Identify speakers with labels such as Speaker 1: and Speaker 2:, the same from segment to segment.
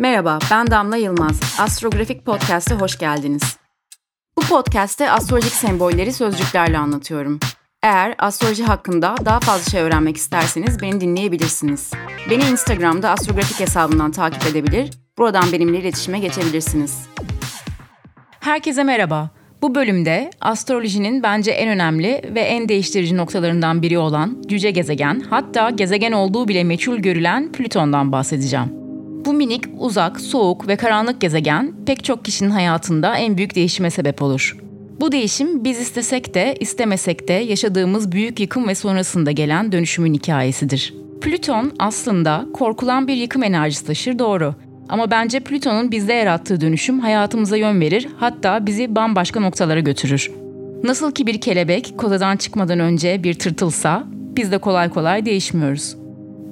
Speaker 1: Merhaba, ben Damla Yılmaz. Astrografik Podcast'e hoş geldiniz. Bu podcast'te astrolojik sembolleri sözcüklerle anlatıyorum. Eğer astroloji hakkında daha fazla şey öğrenmek isterseniz beni dinleyebilirsiniz. Beni Instagram'da astrografik hesabından takip edebilir, buradan benimle iletişime geçebilirsiniz. Herkese merhaba. Bu bölümde astrolojinin bence en önemli ve en değiştirici noktalarından biri olan cüce gezegen, hatta gezegen olduğu bile meçhul görülen Plüton'dan bahsedeceğim. Bu minik, uzak, soğuk ve karanlık gezegen pek çok kişinin hayatında en büyük değişime sebep olur. Bu değişim biz istesek de istemesek de yaşadığımız büyük yıkım ve sonrasında gelen dönüşümün hikayesidir. Plüton aslında korkulan bir yıkım enerjisi taşır doğru. Ama bence Plüton'un bizde yarattığı dönüşüm hayatımıza yön verir, hatta bizi bambaşka noktalara götürür. Nasıl ki bir kelebek kozadan çıkmadan önce bir tırtılsa, biz de kolay kolay değişmiyoruz.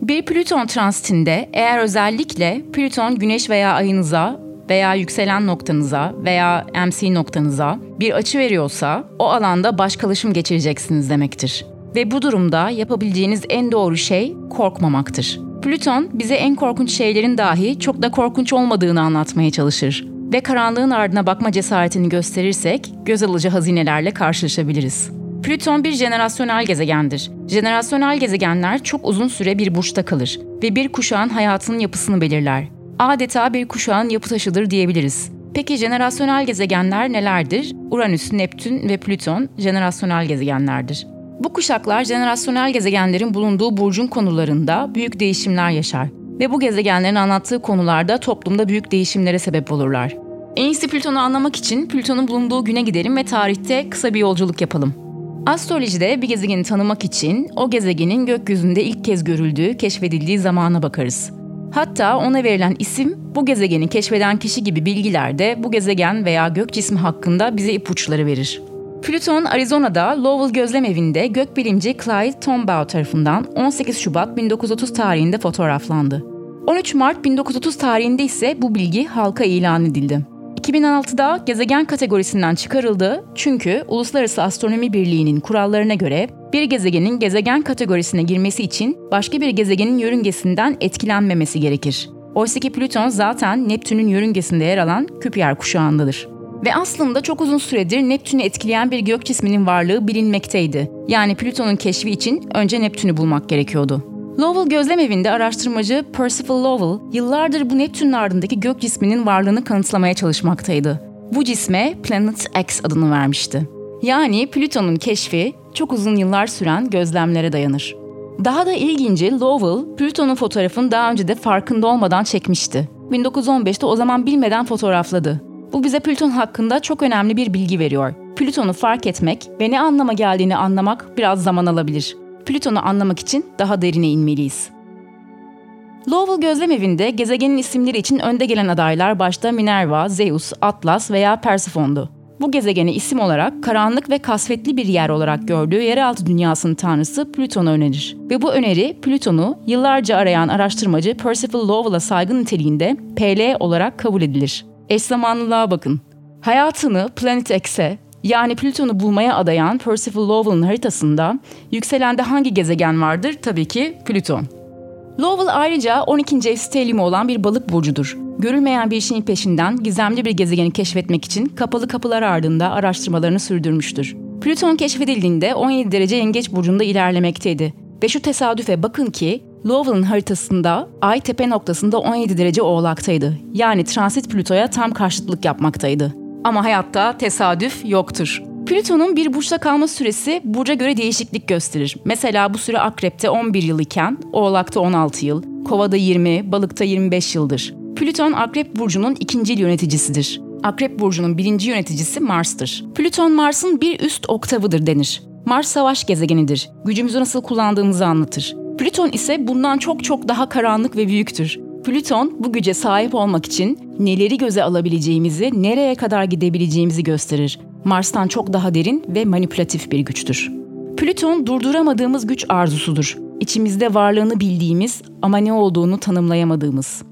Speaker 1: Bir Plüton transitinde eğer özellikle Plüton güneş veya ayınıza veya yükselen noktanıza veya MC noktanıza bir açı veriyorsa o alanda başkalaşım geçireceksiniz demektir. Ve bu durumda yapabileceğiniz en doğru şey korkmamaktır. Plüton bize en korkunç şeylerin dahi çok da korkunç olmadığını anlatmaya çalışır ve karanlığın ardına bakma cesaretini gösterirsek göz alıcı hazinelerle karşılaşabiliriz. Plüton bir jenerasyonel gezegendir. Jenerasyonel gezegenler çok uzun süre bir burçta kalır ve bir kuşağın hayatının yapısını belirler. Adeta bir kuşağın yapı taşıdır diyebiliriz. Peki jenerasyonel gezegenler nelerdir? Uranüs, Neptün ve Plüton jenerasyonel gezegenlerdir. Bu kuşaklar jenerasyonel gezegenlerin bulunduğu burcun konularında büyük değişimler yaşar ve bu gezegenlerin anlattığı konularda toplumda büyük değişimlere sebep olurlar. En iyisi Plüton'u anlamak için Plüton'un bulunduğu güne gidelim ve tarihte kısa bir yolculuk yapalım. Astrolojide bir gezegeni tanımak için o gezegenin gökyüzünde ilk kez görüldüğü, keşfedildiği zamana bakarız. Hatta ona verilen isim bu gezegeni keşfeden kişi gibi bilgiler de bu gezegen veya gök cismi hakkında bize ipuçları verir. Plüton, Arizona'da Lowell Gözlem Evi'nde gökbilimci Clyde Tombaugh tarafından 18 Şubat 1930 tarihinde fotoğraflandı. 13 Mart 1930 tarihinde ise bu bilgi halka ilan edildi. 2006'da gezegen kategorisinden çıkarıldı çünkü Uluslararası Astronomi Birliği'nin kurallarına göre bir gezegenin gezegen kategorisine girmesi için başka bir gezegenin yörüngesinden etkilenmemesi gerekir. Oysa ki Plüton zaten Neptün'ün yörüngesinde yer alan Küpyer kuşağındadır. Ve aslında çok uzun süredir Neptün'ü etkileyen bir gök cisminin varlığı bilinmekteydi. Yani Plüton'un keşfi için önce Neptün'ü bulmak gerekiyordu. Lowell Gözlem Evi'nde araştırmacı Percival Lowell yıllardır bu Neptün'ün ardındaki gök cisminin varlığını kanıtlamaya çalışmaktaydı. Bu cisme Planet X adını vermişti. Yani Plüton'un keşfi çok uzun yıllar süren gözlemlere dayanır. Daha da ilginci Lowell, Plüton'un fotoğrafını daha önce de farkında olmadan çekmişti. 1915'te o zaman bilmeden fotoğrafladı. Bu bize Plüton hakkında çok önemli bir bilgi veriyor. Plüton'u fark etmek ve ne anlama geldiğini anlamak biraz zaman alabilir. Plüton'u anlamak için daha derine inmeliyiz. Lowell Gözlem Evi'nde gezegenin isimleri için önde gelen adaylar başta Minerva, Zeus, Atlas veya Persephone'du. Bu gezegeni isim olarak karanlık ve kasvetli bir yer olarak gördüğü yeraltı dünyasının tanrısı Plüton'u önerir. Ve bu öneri Plüton'u yıllarca arayan araştırmacı Percival Lowell'a saygın niteliğinde PL olarak kabul edilir. Eş zamanlılığa bakın. Hayatını Planet X'e yani Plüton'u bulmaya adayan Percival Lowell'ın haritasında yükselende hangi gezegen vardır? Tabii ki Plüton. Lowell ayrıca 12. ev stelyumu olan bir balık burcudur. Görülmeyen bir şeyin peşinden gizemli bir gezegeni keşfetmek için kapalı kapılar ardında araştırmalarını sürdürmüştür. Plüton keşfedildiğinde 17 derece yengeç burcunda ilerlemekteydi. Ve şu tesadüfe bakın ki Lowell'ın haritasında ay tepe noktasında 17 derece oğlaktaydı. Yani transit Plüto'ya tam karşıtlık yapmaktaydı. Ama hayatta tesadüf yoktur. Plüton'un bir burçta kalma süresi burca göre değişiklik gösterir. Mesela bu süre Akrep'te 11 yıl iken Oğlak'ta 16 yıl, Kova'da 20, Balık'ta 25 yıldır. Plüton Akrep burcunun ikinci yöneticisidir. Akrep burcunun birinci yöneticisi Mars'tır. Plüton Mars'ın bir üst oktavıdır denir. Mars savaş gezegenidir. Gücümüzü nasıl kullandığımızı anlatır. Plüton ise bundan çok çok daha karanlık ve büyüktür. Plüton bu güce sahip olmak için neleri göze alabileceğimizi, nereye kadar gidebileceğimizi gösterir. Mars'tan çok daha derin ve manipülatif bir güçtür. Plüton durduramadığımız güç arzusudur. İçimizde varlığını bildiğimiz ama ne olduğunu tanımlayamadığımız.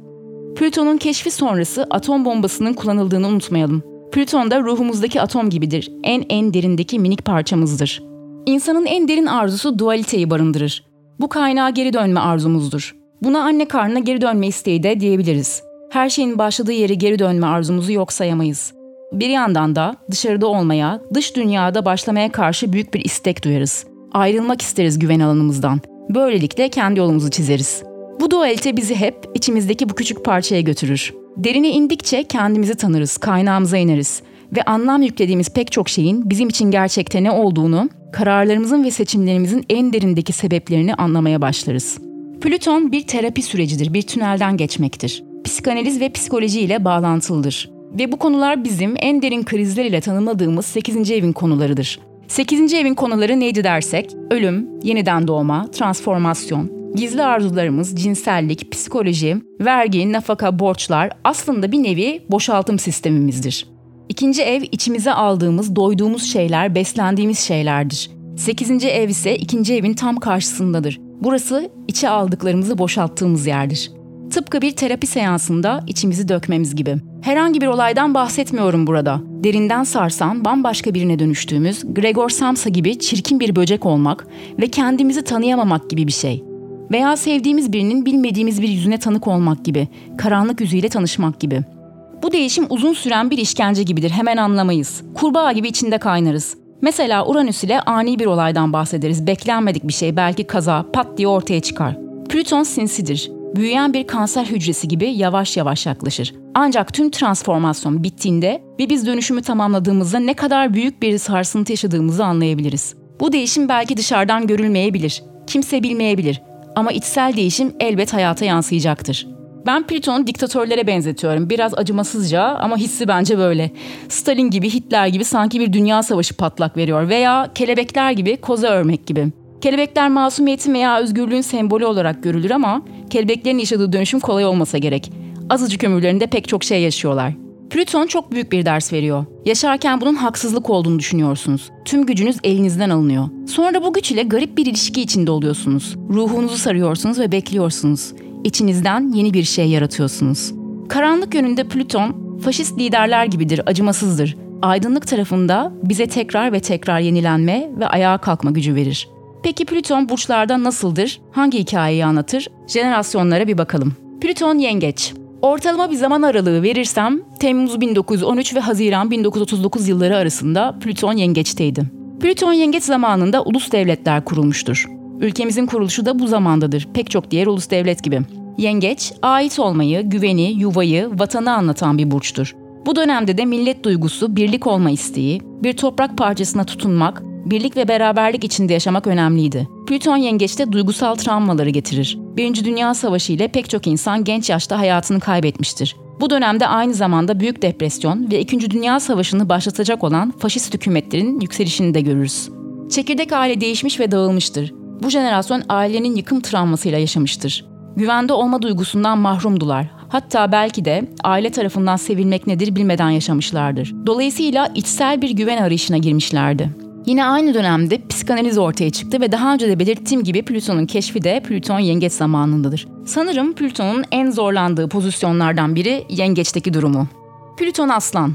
Speaker 1: Plüton'un keşfi sonrası atom bombasının kullanıldığını unutmayalım. Plüton da ruhumuzdaki atom gibidir. En en derindeki minik parçamızdır. İnsanın en derin arzusu dualiteyi barındırır. Bu kaynağa geri dönme arzumuzdur. Buna anne karnına geri dönme isteği de diyebiliriz. Her şeyin başladığı yere geri dönme arzumuzu yok sayamayız. Bir yandan da dışarıda olmaya, dış dünyada başlamaya karşı büyük bir istek duyarız. Ayrılmak isteriz güven alanımızdan. Böylelikle kendi yolumuzu çizeriz. Bu dualite bizi hep içimizdeki bu küçük parçaya götürür. Derine indikçe kendimizi tanırız, kaynağımıza ineriz ve anlam yüklediğimiz pek çok şeyin bizim için gerçekte ne olduğunu, kararlarımızın ve seçimlerimizin en derindeki sebeplerini anlamaya başlarız. Plüton bir terapi sürecidir, bir tünelden geçmektir. Psikanaliz ve psikoloji ile bağlantılıdır. Ve bu konular bizim en derin krizler ile tanımladığımız 8. evin konularıdır. 8. evin konuları neydi dersek, ölüm, yeniden doğma, transformasyon, gizli arzularımız, cinsellik, psikoloji, vergi, nafaka, borçlar aslında bir nevi boşaltım sistemimizdir. İkinci ev içimize aldığımız, doyduğumuz şeyler, beslendiğimiz şeylerdir. Sekizinci ev ise ikinci evin tam karşısındadır. Burası içe aldıklarımızı boşalttığımız yerdir. Tıpkı bir terapi seansında içimizi dökmemiz gibi. Herhangi bir olaydan bahsetmiyorum burada. Derinden sarsan, bambaşka birine dönüştüğümüz Gregor Samsa gibi çirkin bir böcek olmak ve kendimizi tanıyamamak gibi bir şey. Veya sevdiğimiz birinin bilmediğimiz bir yüzüne tanık olmak gibi, karanlık yüzüyle tanışmak gibi. Bu değişim uzun süren bir işkence gibidir, hemen anlamayız. Kurbağa gibi içinde kaynarız. Mesela Uranüs ile ani bir olaydan bahsederiz. Beklenmedik bir şey, belki kaza, pat diye ortaya çıkar. Plüton sinsidir. Büyüyen bir kanser hücresi gibi yavaş yavaş yaklaşır. Ancak tüm transformasyon bittiğinde ve biz dönüşümü tamamladığımızda ne kadar büyük bir sarsıntı yaşadığımızı anlayabiliriz. Bu değişim belki dışarıdan görülmeyebilir. Kimse bilmeyebilir. Ama içsel değişim elbet hayata yansıyacaktır. Ben Plüton'u diktatörlere benzetiyorum. Biraz acımasızca ama hissi bence böyle. Stalin gibi, Hitler gibi sanki bir dünya savaşı patlak veriyor veya kelebekler gibi koza örmek gibi. Kelebekler masumiyetin veya özgürlüğün sembolü olarak görülür ama kelebeklerin yaşadığı dönüşüm kolay olmasa gerek. Azıcık ömürlerinde pek çok şey yaşıyorlar. Plüton çok büyük bir ders veriyor. Yaşarken bunun haksızlık olduğunu düşünüyorsunuz. Tüm gücünüz elinizden alınıyor. Sonra bu güç ile garip bir ilişki içinde oluyorsunuz. Ruhunuzu sarıyorsunuz ve bekliyorsunuz. İçinizden yeni bir şey yaratıyorsunuz. Karanlık yönünde Plüton, faşist liderler gibidir, acımasızdır. Aydınlık tarafında bize tekrar ve tekrar yenilenme ve ayağa kalkma gücü verir. Peki Plüton burçlarda nasıldır? Hangi hikayeyi anlatır? Jenerasyonlara bir bakalım. Plüton yengeç. Ortalama bir zaman aralığı verirsem Temmuz 1913 ve Haziran 1939 yılları arasında Plüton yengeçteydi. Plüton yengeç zamanında ulus devletler kurulmuştur. Ülkemizin kuruluşu da bu zamandadır. Pek çok diğer ulus devlet gibi. Yengeç, ait olmayı, güveni, yuvayı, vatanı anlatan bir burçtur. Bu dönemde de millet duygusu, birlik olma isteği, bir toprak parçasına tutunmak, birlik ve beraberlik içinde yaşamak önemliydi. Plüton yengeçte duygusal travmaları getirir. Birinci Dünya Savaşı ile pek çok insan genç yaşta hayatını kaybetmiştir. Bu dönemde aynı zamanda Büyük Depresyon ve İkinci Dünya Savaşı'nı başlatacak olan faşist hükümetlerin yükselişini de görürüz. Çekirdek aile değişmiş ve dağılmıştır. Bu jenerasyon ailenin yıkım travmasıyla yaşamıştır. Güvende olma duygusundan mahrumdular. Hatta belki de aile tarafından sevilmek nedir bilmeden yaşamışlardır. Dolayısıyla içsel bir güven arayışına girmişlerdi. Yine aynı dönemde psikanaliz ortaya çıktı ve daha önce de belirttiğim gibi Plüton'un keşfi de Plüton yengeç zamanındadır. Sanırım Plüton'un en zorlandığı pozisyonlardan biri yengeçteki durumu. Plüton aslan.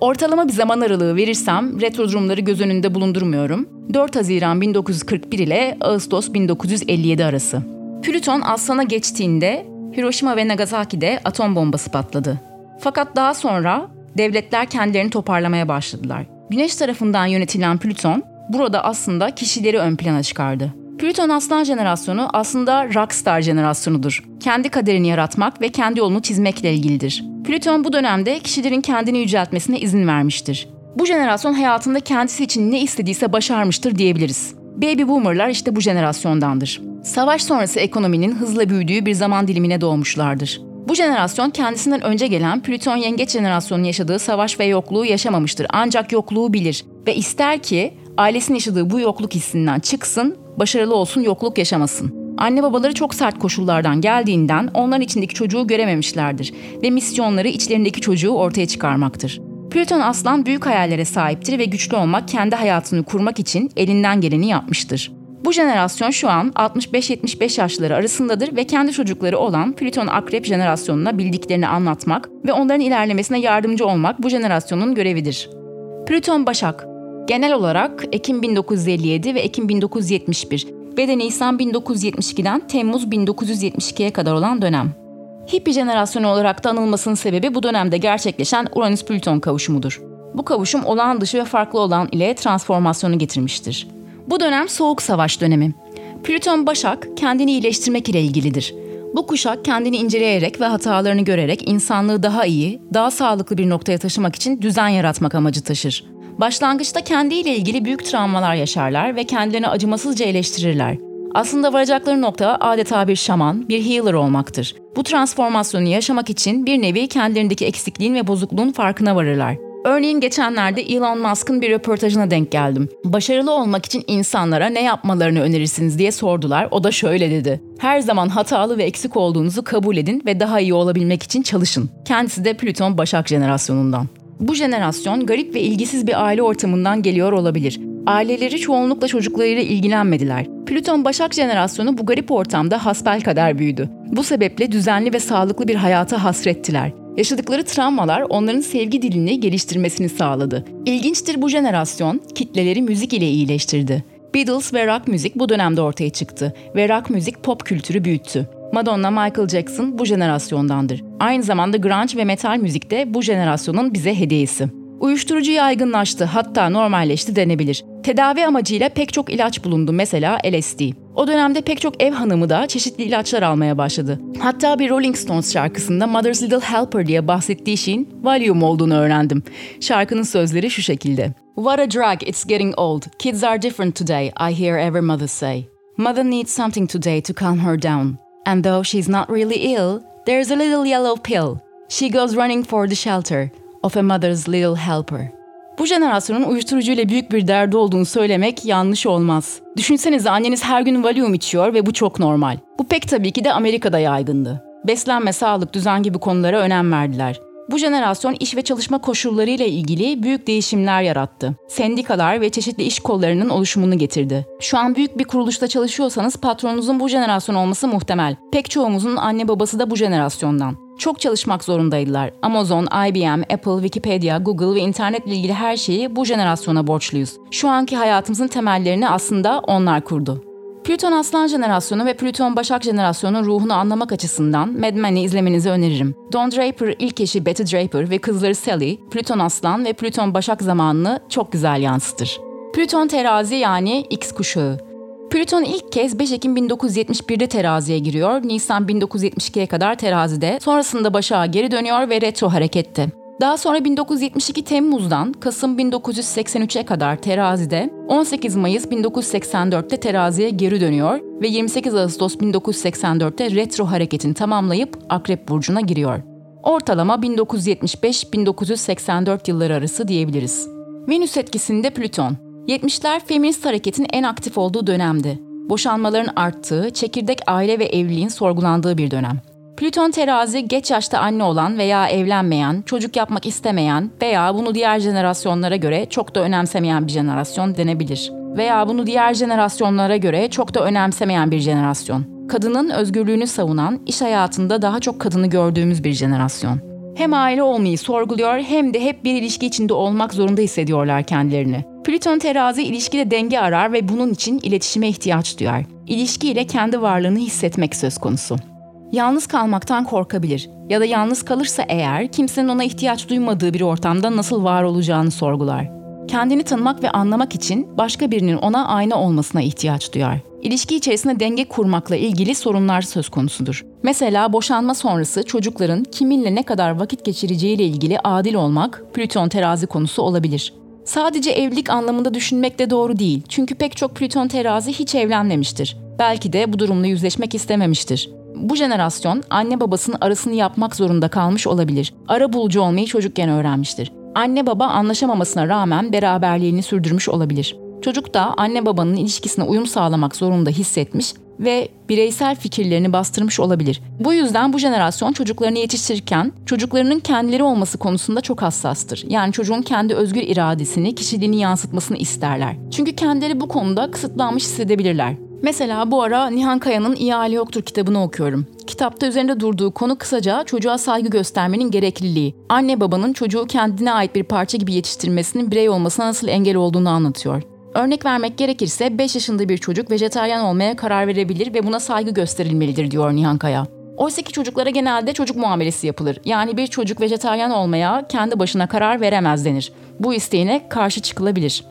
Speaker 1: Ortalama bir zaman aralığı verirsem retrodromları göz önünde bulundurmuyorum. 4 Haziran 1941 ile Ağustos 1957 arası. Plüton aslana geçtiğinde Hiroşima ve Nagasaki'de atom bombası patladı. Fakat daha sonra devletler kendilerini toparlamaya başladılar. Güneş tarafından yönetilen Plüton burada aslında kişileri ön plana çıkardı. Plüton Aslan jenerasyonu aslında rockstar jenerasyonudur. Kendi kaderini yaratmak ve kendi yolunu çizmekle ilgilidir. Plüton bu dönemde kişilerin kendini yüceltmesine izin vermiştir. Bu jenerasyon hayatında kendisi için ne istediyse başarmıştır diyebiliriz. Baby boomerlar işte bu jenerasyondandır. Savaş sonrası ekonominin hızla büyüdüğü bir zaman dilimine doğmuşlardır. Bu jenerasyon kendisinden önce gelen Plüton yengeç jenerasyonunun yaşadığı savaş ve yokluğu yaşamamıştır. Ancak yokluğu bilir ve ister ki ailesinin yaşadığı bu yokluk hissinden çıksın, başarılı olsun, yokluk yaşamasın. Anne babaları çok sert koşullardan geldiğinden onların içindeki çocuğu görememişlerdir ve misyonları içlerindeki çocuğu ortaya çıkarmaktır. Plüton aslan büyük hayallere sahiptir ve güçlü olmak, kendi hayatını kurmak için elinden geleni yapmıştır. Bu jenerasyon şu an 65-75 yaşları arasındadır ve kendi çocukları olan Plüton Akrep jenerasyonuna bildiklerini anlatmak ve onların ilerlemesine yardımcı olmak bu jenerasyonun görevidir. Plüton Başak Genel olarak Ekim 1957 ve Ekim 1971 ve de Nisan 1972'den Temmuz 1972'ye kadar olan dönem. Hippie jenerasyonu olarak da anılmasının sebebi bu dönemde gerçekleşen Uranüs-Plüton kavuşumudur. Bu kavuşum olağan dışı ve farklı olan ile transformasyonu getirmiştir. Bu dönem Soğuk Savaş dönemi. Plüton Başak kendini iyileştirmek ile ilgilidir. Bu kuşak kendini inceleyerek ve hatalarını görerek insanlığı daha iyi, daha sağlıklı bir noktaya taşımak için düzen yaratmak amacı taşır. Başlangıçta kendiyle ilgili büyük travmalar yaşarlar ve kendilerini acımasızca eleştirirler. Aslında varacakları nokta adeta bir şaman, bir healer olmaktır. Bu transformasyonu yaşamak için bir nevi kendilerindeki eksikliğin ve bozukluğun farkına varırlar. Örneğin geçenlerde Elon Musk'ın bir röportajına denk geldim. Başarılı olmak için insanlara ne yapmalarını önerirsiniz diye sordular. O da şöyle dedi. Her zaman hatalı ve eksik olduğunuzu kabul edin ve daha iyi olabilmek için çalışın. Kendisi de Plüton Başak jenerasyonundan. Bu jenerasyon garip ve ilgisiz bir aile ortamından geliyor olabilir. Aileleri çoğunlukla çocuklarıyla ilgilenmediler. Plüton Başak jenerasyonu bu garip ortamda hasbel kadar büyüdü. Bu sebeple düzenli ve sağlıklı bir hayata hasrettiler. Yaşadıkları travmalar onların sevgi dilini geliştirmesini sağladı. İlginçtir bu jenerasyon kitleleri müzik ile iyileştirdi. Beatles ve rock müzik bu dönemde ortaya çıktı ve rock müzik pop kültürü büyüttü. Madonna, Michael Jackson bu jenerasyondandır. Aynı zamanda grunge ve metal müzik de bu jenerasyonun bize hediyesi. Uyuşturucu yaygınlaştı hatta normalleşti denebilir. Tedavi amacıyla pek çok ilaç bulundu mesela LSD. O dönemde pek çok ev hanımı da çeşitli ilaçlar almaya başladı. Hatta bir Rolling Stones şarkısında Mother's Little Helper diye bahsettiği şeyin Valium olduğunu öğrendim. Şarkının sözleri şu şekilde. What a drag, it's getting old. Kids are different today, I hear every mother say. Mother needs something today to calm her down. And though she's not really ill, there's a little yellow pill. She goes running for the shelter of a mother's little helper. Bu jenerasyonun uyuşturucuyla büyük bir derdi olduğunu söylemek yanlış olmaz. Düşünsenize anneniz her gün Valium içiyor ve bu çok normal. Bu pek tabii ki de Amerika'da yaygındı. Beslenme, sağlık, düzen gibi konulara önem verdiler. Bu jenerasyon iş ve çalışma koşullarıyla ilgili büyük değişimler yarattı. Sendikalar ve çeşitli iş kollarının oluşumunu getirdi. Şu an büyük bir kuruluşta çalışıyorsanız patronunuzun bu jenerasyon olması muhtemel. Pek çoğumuzun anne babası da bu jenerasyondan. Çok çalışmak zorundaydılar. Amazon, IBM, Apple, Wikipedia, Google ve internetle ilgili her şeyi bu jenerasyona borçluyuz. Şu anki hayatımızın temellerini aslında onlar kurdu. Plüton Aslan jenerasyonu ve Plüton Başak jenerasyonun ruhunu anlamak açısından Mad Men'i izlemenizi öneririm. Don Draper, ilk eşi Betty Draper ve kızları Sally, Plüton Aslan ve Plüton Başak zamanını çok güzel yansıtır. Plüton terazi yani X kuşağı. Plüton ilk kez 5 Ekim 1971'de teraziye giriyor, Nisan 1972'ye kadar terazide, sonrasında Başak'a geri dönüyor ve retro harekette. Daha sonra 1972 Temmuz'dan Kasım 1983'e kadar terazide, 18 Mayıs 1984'te teraziye geri dönüyor ve 28 Ağustos 1984'te retro hareketini tamamlayıp Akrep Burcu'na giriyor. Ortalama 1975-1984 yılları arası diyebiliriz. Venüs etkisinde Plüton. 70'ler feminist hareketin en aktif olduğu dönemdi. Boşanmaların arttığı, çekirdek aile ve evliliğin sorgulandığı bir dönem. Plüton terazi geç yaşta anne olan veya evlenmeyen, çocuk yapmak istemeyen veya bunu diğer jenerasyonlara göre çok da önemsemeyen bir jenerasyon denebilir. Veya bunu diğer jenerasyonlara göre çok da önemsemeyen bir jenerasyon. Kadının özgürlüğünü savunan, iş hayatında daha çok kadını gördüğümüz bir jenerasyon. Hem aile olmayı sorguluyor hem de hep bir ilişki içinde olmak zorunda hissediyorlar kendilerini. Plüton terazi ilişkide denge arar ve bunun için iletişime ihtiyaç duyar. İlişkiyle kendi varlığını hissetmek söz konusu. Yalnız kalmaktan korkabilir ya da yalnız kalırsa eğer kimsenin ona ihtiyaç duymadığı bir ortamda nasıl var olacağını sorgular. Kendini tanımak ve anlamak için başka birinin ona ayna olmasına ihtiyaç duyar. İlişki içerisinde denge kurmakla ilgili sorunlar söz konusudur. Mesela boşanma sonrası çocukların kiminle ne kadar vakit geçireceğiyle ilgili adil olmak Plüton terazi konusu olabilir. Sadece evlilik anlamında düşünmek de doğru değil. Çünkü pek çok Plüton terazi hiç evlenmemiştir. Belki de bu durumla yüzleşmek istememiştir. Bu jenerasyon anne babasının arasını yapmak zorunda kalmış olabilir. Ara bulucu olmayı çocukken öğrenmiştir. Anne baba anlaşamamasına rağmen beraberliğini sürdürmüş olabilir. Çocuk da anne babanın ilişkisine uyum sağlamak zorunda hissetmiş ve bireysel fikirlerini bastırmış olabilir. Bu yüzden bu jenerasyon çocuklarını yetiştirirken çocuklarının kendileri olması konusunda çok hassastır. Yani çocuğun kendi özgür iradesini, kişiliğini yansıtmasını isterler. Çünkü kendileri bu konuda kısıtlanmış hissedebilirler. Mesela bu ara Nihan Kaya'nın İyi Aile Yoktur kitabını okuyorum. Kitapta üzerinde durduğu konu kısaca çocuğa saygı göstermenin gerekliliği. Anne babanın çocuğu kendine ait bir parça gibi yetiştirmesinin birey olmasına nasıl engel olduğunu anlatıyor. Örnek vermek gerekirse 5 yaşında bir çocuk vejetaryen olmaya karar verebilir ve buna saygı gösterilmelidir diyor Nihan Kaya. Oysa ki çocuklara genelde çocuk muamelesi yapılır. Yani bir çocuk vejetaryen olmaya kendi başına karar veremez denir. Bu isteğine karşı çıkılabilir.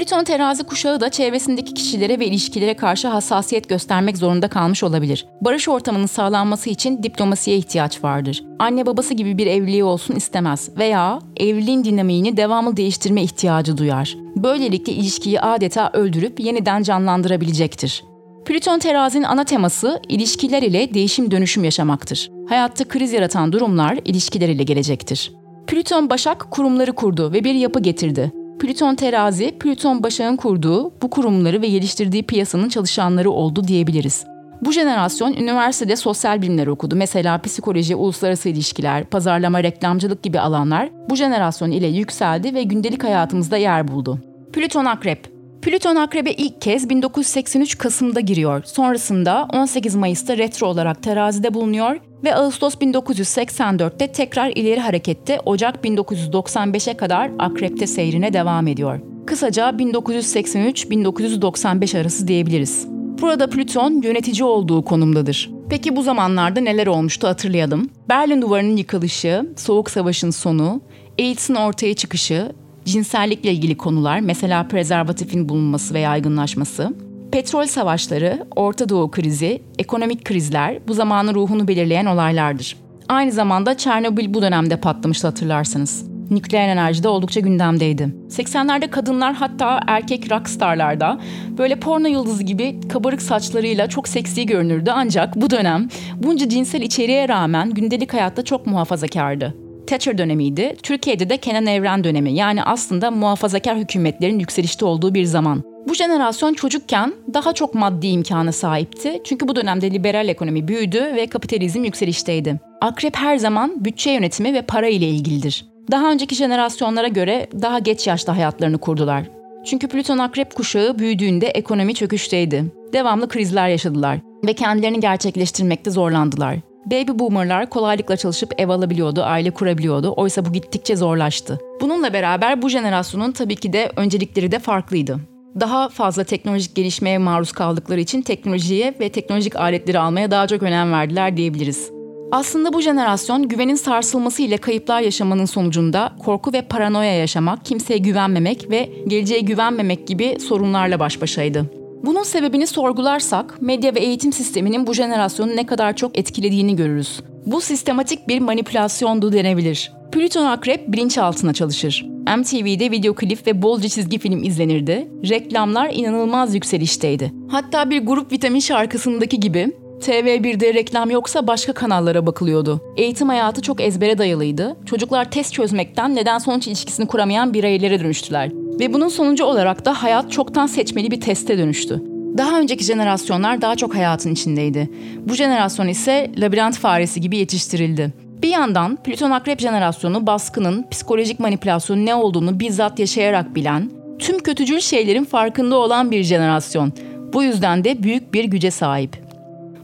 Speaker 1: Plüton terazi kuşağı da çevresindeki kişilere ve ilişkilere karşı hassasiyet göstermek zorunda kalmış olabilir. Barış ortamının sağlanması için diplomasiye ihtiyaç vardır. Anne babası gibi bir evliliği olsun istemez veya evliliğin dinamiğini devamlı değiştirme ihtiyacı duyar. Böylelikle ilişkiyi adeta öldürüp yeniden canlandırabilecektir. Plüton terazinin ana teması ilişkiler ile değişim dönüşüm yaşamaktır. Hayatta kriz yaratan durumlar ilişkiler ile gelecektir. Plüton Başak kurumları kurdu ve bir yapı getirdi. Plüton terazi, Plüton Başak'ın kurduğu bu kurumları ve geliştirdiği piyasanın çalışanları oldu diyebiliriz. Bu jenerasyon üniversitede sosyal bilimler okudu. Mesela psikoloji, uluslararası ilişkiler, pazarlama, reklamcılık gibi alanlar bu jenerasyon ile yükseldi ve gündelik hayatımızda yer buldu. Plüton Akrep Plüton Akrep'e ilk kez 1983 Kasım'da giriyor. Sonrasında 18 Mayıs'ta retro olarak terazide bulunuyor ve Ağustos 1984'te tekrar ileri harekette Ocak 1995'e kadar Akrep'te seyrine devam ediyor. Kısaca 1983-1995 arası diyebiliriz. Burada Plüton yönetici olduğu konumdadır. Peki bu zamanlarda neler olmuştu hatırlayalım. Berlin Duvarı'nın yıkılışı, Soğuk Savaş'ın sonu, AIDS'in ortaya çıkışı, cinsellikle ilgili konular, mesela prezervatifin bulunması ve yaygınlaşması, petrol savaşları, Orta Doğu krizi, ekonomik krizler bu zamanın ruhunu belirleyen olaylardır. Aynı zamanda Çernobil bu dönemde patlamıştı hatırlarsanız. Nükleer enerji de oldukça gündemdeydi. 80'lerde kadınlar hatta erkek rockstarlarda böyle porno yıldızı gibi kabarık saçlarıyla çok seksi görünürdü ancak bu dönem bunca cinsel içeriğe rağmen gündelik hayatta çok muhafazakardı. Thatcher dönemiydi. Türkiye'de de Kenan Evren dönemi. Yani aslında muhafazakar hükümetlerin yükselişte olduğu bir zaman. Bu jenerasyon çocukken daha çok maddi imkana sahipti. Çünkü bu dönemde liberal ekonomi büyüdü ve kapitalizm yükselişteydi. Akrep her zaman bütçe yönetimi ve para ile ilgilidir. Daha önceki jenerasyonlara göre daha geç yaşta hayatlarını kurdular. Çünkü Plüton Akrep kuşağı büyüdüğünde ekonomi çöküşteydi. Devamlı krizler yaşadılar ve kendilerini gerçekleştirmekte zorlandılar. Baby boomerlar kolaylıkla çalışıp ev alabiliyordu, aile kurabiliyordu. Oysa bu gittikçe zorlaştı. Bununla beraber bu jenerasyonun tabii ki de öncelikleri de farklıydı. Daha fazla teknolojik gelişmeye maruz kaldıkları için teknolojiye ve teknolojik aletleri almaya daha çok önem verdiler diyebiliriz. Aslında bu jenerasyon güvenin sarsılması ile kayıplar yaşamanın sonucunda korku ve paranoya yaşamak, kimseye güvenmemek ve geleceğe güvenmemek gibi sorunlarla baş başaydı. Bunun sebebini sorgularsak medya ve eğitim sisteminin bu jenerasyonu ne kadar çok etkilediğini görürüz. Bu sistematik bir manipülasyondu denebilir. Plüton Akrep bilinçaltına çalışır. MTV'de video klip ve bolca çizgi film izlenirdi. Reklamlar inanılmaz yükselişteydi. Hatta bir grup vitamin şarkısındaki gibi TV1'de reklam yoksa başka kanallara bakılıyordu. Eğitim hayatı çok ezbere dayalıydı. Çocuklar test çözmekten neden sonuç ilişkisini kuramayan bireylere dönüştüler. Ve bunun sonucu olarak da hayat çoktan seçmeli bir teste dönüştü. Daha önceki jenerasyonlar daha çok hayatın içindeydi. Bu jenerasyon ise labirent faresi gibi yetiştirildi. Bir yandan Plüton Akrep jenerasyonu baskının, psikolojik manipülasyonun ne olduğunu bizzat yaşayarak bilen, tüm kötücül şeylerin farkında olan bir jenerasyon. Bu yüzden de büyük bir güce sahip.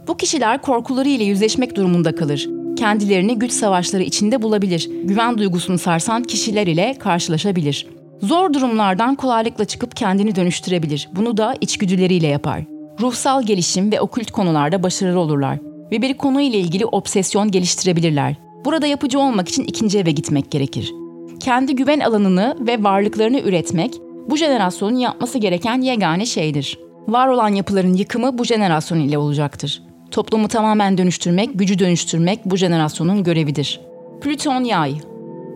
Speaker 1: Bu kişiler korkuları ile yüzleşmek durumunda kalır. Kendilerini güç savaşları içinde bulabilir. Güven duygusunu sarsan kişiler ile karşılaşabilir. Zor durumlardan kolaylıkla çıkıp kendini dönüştürebilir. Bunu da içgüdüleriyle yapar. Ruhsal gelişim ve okült konularda başarılı olurlar ve bir konu ile ilgili obsesyon geliştirebilirler. Burada yapıcı olmak için ikinci eve gitmek gerekir. Kendi güven alanını ve varlıklarını üretmek bu jenerasyonun yapması gereken yegane şeydir. Var olan yapıların yıkımı bu jenerasyon ile olacaktır. Toplumu tamamen dönüştürmek, gücü dönüştürmek bu jenerasyonun görevidir. Plüton Yay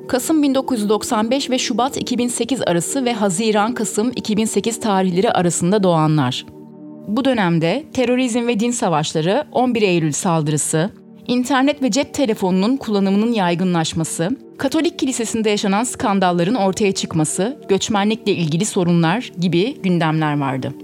Speaker 1: Kasım 1995 ve Şubat 2008 arası ve Haziran-Kasım 2008 tarihleri arasında doğanlar. Bu dönemde terörizm ve din savaşları, 11 Eylül saldırısı, internet ve cep telefonunun kullanımının yaygınlaşması, Katolik kilisesinde yaşanan skandalların ortaya çıkması, göçmenlikle ilgili sorunlar gibi gündemler vardı.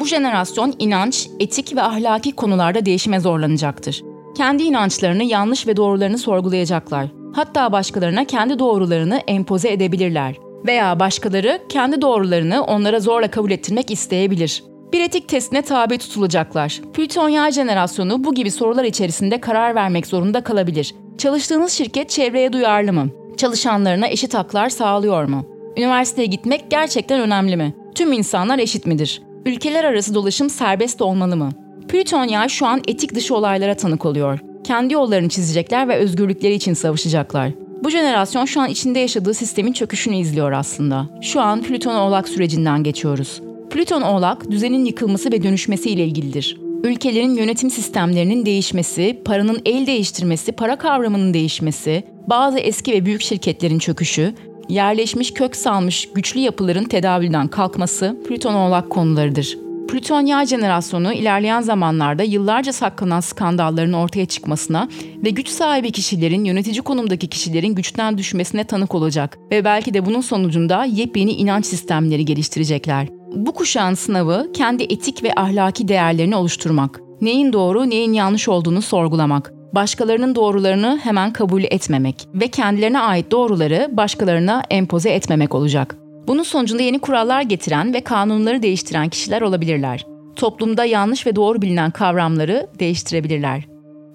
Speaker 1: Bu jenerasyon inanç, etik ve ahlaki konularda değişime zorlanacaktır. Kendi inançlarını, yanlış ve doğrularını sorgulayacaklar. Hatta başkalarına kendi doğrularını empoze edebilirler. Veya başkaları kendi doğrularını onlara zorla kabul ettirmek isteyebilir. Bir etik testine tabi tutulacaklar. Plüton yay jenerasyonu bu gibi sorular içerisinde karar vermek zorunda kalabilir. Çalıştığınız şirket çevreye duyarlı mı? Çalışanlarına eşit haklar sağlıyor mu? Üniversiteye gitmek gerçekten önemli mi? Tüm insanlar eşit midir? Ülkeler arası dolaşım serbest olmalı mı? Plüton yay şu an etik dışı olaylara tanık oluyor Kendi yollarını çizecekler ve özgürlükleri için savaşacaklar. Bu jenerasyon şu an içinde yaşadığı sistemin çöküşünü izliyor aslında. Şu an Plüton Oğlak sürecinden geçiyoruz. Plüton Oğlak, düzenin yıkılması ve dönüşmesi ile ilgilidir. Ülkelerin yönetim sistemlerinin değişmesi, paranın el değiştirmesi, para kavramının değişmesi, bazı eski ve büyük şirketlerin çöküşü, yerleşmiş kök salmış güçlü yapıların tedavülden kalkması Plüton Oğlak konularıdır. Plüton yay jenerasyonu ilerleyen zamanlarda yıllarca saklanan skandalların ortaya çıkmasına ve güç sahibi kişilerin yönetici konumdaki kişilerin güçten düşmesine tanık olacak ve belki de bunun sonucunda yepyeni inanç sistemleri geliştirecekler. Bu kuşağın sınavı kendi etik ve ahlaki değerlerini oluşturmak. Neyin doğru, neyin yanlış olduğunu sorgulamak. Başkalarının doğrularını hemen kabul etmemek ve kendilerine ait doğruları başkalarına empoze etmemek olacak. Bunun sonucunda yeni kurallar getiren ve kanunları değiştiren kişiler olabilirler. Toplumda yanlış ve doğru bilinen kavramları değiştirebilirler.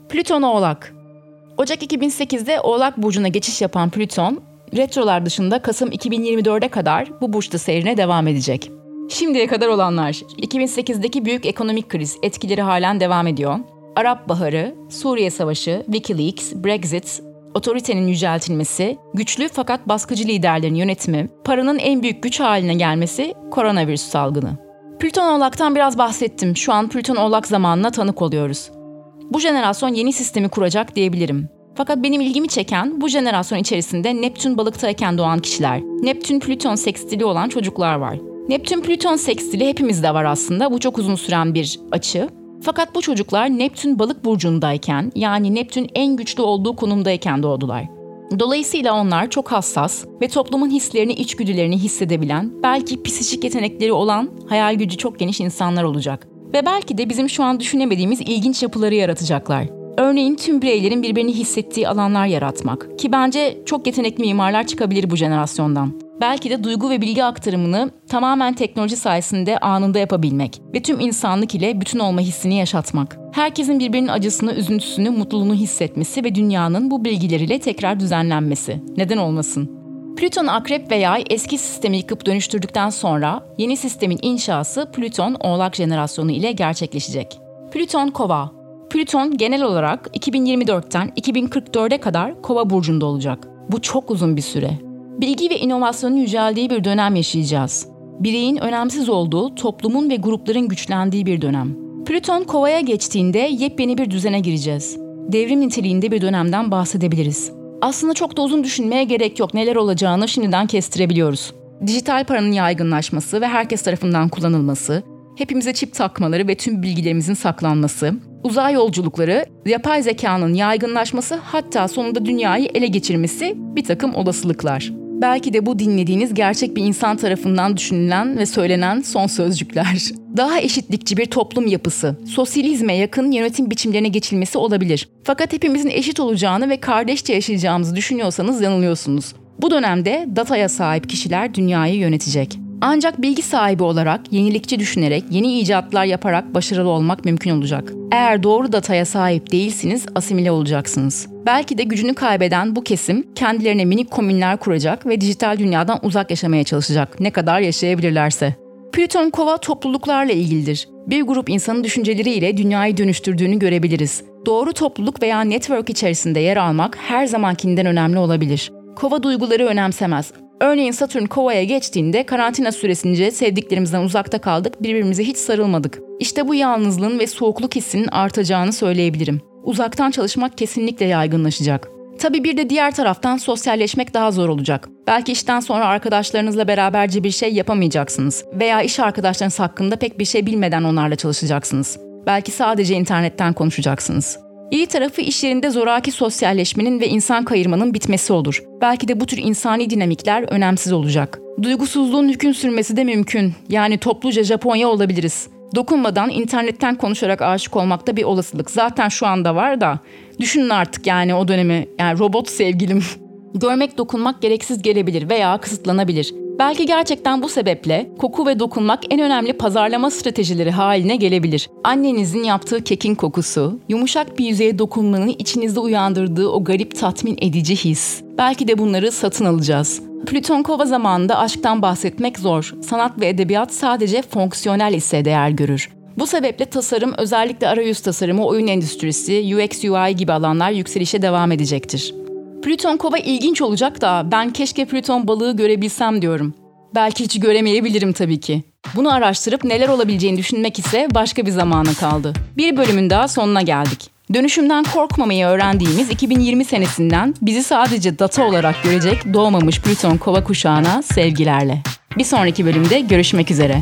Speaker 1: Plüton Oğlak Ocak 2008'de Oğlak Burcu'na geçiş yapan Plüton, retrolar dışında Kasım 2024'e kadar bu burçta seyrine devam edecek. Şimdiye kadar olanlar, 2008'deki büyük ekonomik kriz etkileri halen devam ediyor. Arap Baharı, Suriye Savaşı, Wikileaks, Brexit, otoritenin yüceltilmesi, güçlü fakat baskıcı liderlerin yönetimi, paranın en büyük güç haline gelmesi, koronavirüs salgını. Plüton Oğlak'tan biraz bahsettim. Şu an Plüton Oğlak zamanına tanık oluyoruz. Bu jenerasyon yeni sistemi kuracak diyebilirim. Fakat benim ilgimi çeken bu jenerasyon içerisinde Neptün balıktayken doğan kişiler, Neptün Plüton sekstili olan çocuklar var. Neptün Plüton sekstili hepimizde var aslında. Bu çok uzun süren bir açı. Fakat bu çocuklar Neptün balık burcundayken yani Neptün en güçlü olduğu konumdayken doğdular. Dolayısıyla onlar çok hassas ve toplumun hislerini, içgüdülerini hissedebilen, belki psikik yetenekleri olan, hayal gücü çok geniş insanlar olacak. Ve belki de bizim şu an düşünemediğimiz ilginç yapıları yaratacaklar. Örneğin tüm bireylerin birbirini hissettiği alanlar yaratmak. Ki bence çok yetenekli mimarlar çıkabilir bu jenerasyondan belki de duygu ve bilgi aktarımını tamamen teknoloji sayesinde anında yapabilmek ve tüm insanlık ile bütün olma hissini yaşatmak. Herkesin birbirinin acısını, üzüntüsünü, mutluluğunu hissetmesi ve dünyanın bu bilgileriyle tekrar düzenlenmesi. Neden olmasın? Plüton Akrep ve Yay eski sistemi yıkıp dönüştürdükten sonra yeni sistemin inşası Plüton Oğlak jenerasyonu ile gerçekleşecek. Plüton Kova Plüton genel olarak 2024'ten 2044'e kadar Kova burcunda olacak. Bu çok uzun bir süre bilgi ve inovasyonun yüceldiği bir dönem yaşayacağız. Bireyin önemsiz olduğu, toplumun ve grupların güçlendiği bir dönem. Plüton kovaya geçtiğinde yepyeni bir düzene gireceğiz. Devrim niteliğinde bir dönemden bahsedebiliriz. Aslında çok da uzun düşünmeye gerek yok. Neler olacağını şimdiden kestirebiliyoruz. Dijital paranın yaygınlaşması ve herkes tarafından kullanılması, hepimize çip takmaları ve tüm bilgilerimizin saklanması, uzay yolculukları, yapay zekanın yaygınlaşması hatta sonunda dünyayı ele geçirmesi bir takım olasılıklar. Belki de bu dinlediğiniz gerçek bir insan tarafından düşünülen ve söylenen son sözcükler. Daha eşitlikçi bir toplum yapısı, sosyalizme yakın yönetim biçimlerine geçilmesi olabilir. Fakat hepimizin eşit olacağını ve kardeşçe yaşayacağımızı düşünüyorsanız yanılıyorsunuz. Bu dönemde dataya sahip kişiler dünyayı yönetecek. Ancak bilgi sahibi olarak, yenilikçi düşünerek, yeni icatlar yaparak başarılı olmak mümkün olacak. Eğer doğru dataya sahip değilsiniz, asimile olacaksınız. Belki de gücünü kaybeden bu kesim kendilerine minik komünler kuracak ve dijital dünyadan uzak yaşamaya çalışacak. Ne kadar yaşayabilirlerse. Plüton kova topluluklarla ilgilidir. Bir grup insanın düşünceleriyle dünyayı dönüştürdüğünü görebiliriz. Doğru topluluk veya network içerisinde yer almak her zamankinden önemli olabilir. Kova duyguları önemsemez Örneğin Satürn kovaya geçtiğinde karantina süresince sevdiklerimizden uzakta kaldık, birbirimize hiç sarılmadık. İşte bu yalnızlığın ve soğukluk hissinin artacağını söyleyebilirim. Uzaktan çalışmak kesinlikle yaygınlaşacak. Tabii bir de diğer taraftan sosyalleşmek daha zor olacak. Belki işten sonra arkadaşlarınızla beraberce bir şey yapamayacaksınız veya iş arkadaşlarınız hakkında pek bir şey bilmeden onlarla çalışacaksınız. Belki sadece internetten konuşacaksınız. İyi tarafı iş yerinde zoraki sosyalleşmenin ve insan kayırmanın bitmesi olur. Belki de bu tür insani dinamikler önemsiz olacak. Duygusuzluğun hüküm sürmesi de mümkün. Yani topluca Japonya olabiliriz. Dokunmadan internetten konuşarak aşık olmak da bir olasılık. Zaten şu anda var da. Düşünün artık yani o dönemi. Yani robot sevgilim. Görmek dokunmak gereksiz gelebilir veya kısıtlanabilir. Belki gerçekten bu sebeple koku ve dokunmak en önemli pazarlama stratejileri haline gelebilir. Annenizin yaptığı kekin kokusu, yumuşak bir yüzeye dokunmanın içinizde uyandırdığı o garip tatmin edici his. Belki de bunları satın alacağız. Plüton kova zamanında aşktan bahsetmek zor. Sanat ve edebiyat sadece fonksiyonel ise değer görür. Bu sebeple tasarım, özellikle arayüz tasarımı, oyun endüstrisi, UX UI gibi alanlar yükselişe devam edecektir. Plüton kova ilginç olacak da ben keşke Plüton balığı görebilsem diyorum. Belki hiç göremeyebilirim tabii ki. Bunu araştırıp neler olabileceğini düşünmek ise başka bir zamana kaldı. Bir bölümün daha sonuna geldik. Dönüşümden korkmamayı öğrendiğimiz 2020 senesinden bizi sadece data olarak görecek doğmamış Plüton kova kuşağına sevgilerle. Bir sonraki bölümde görüşmek üzere.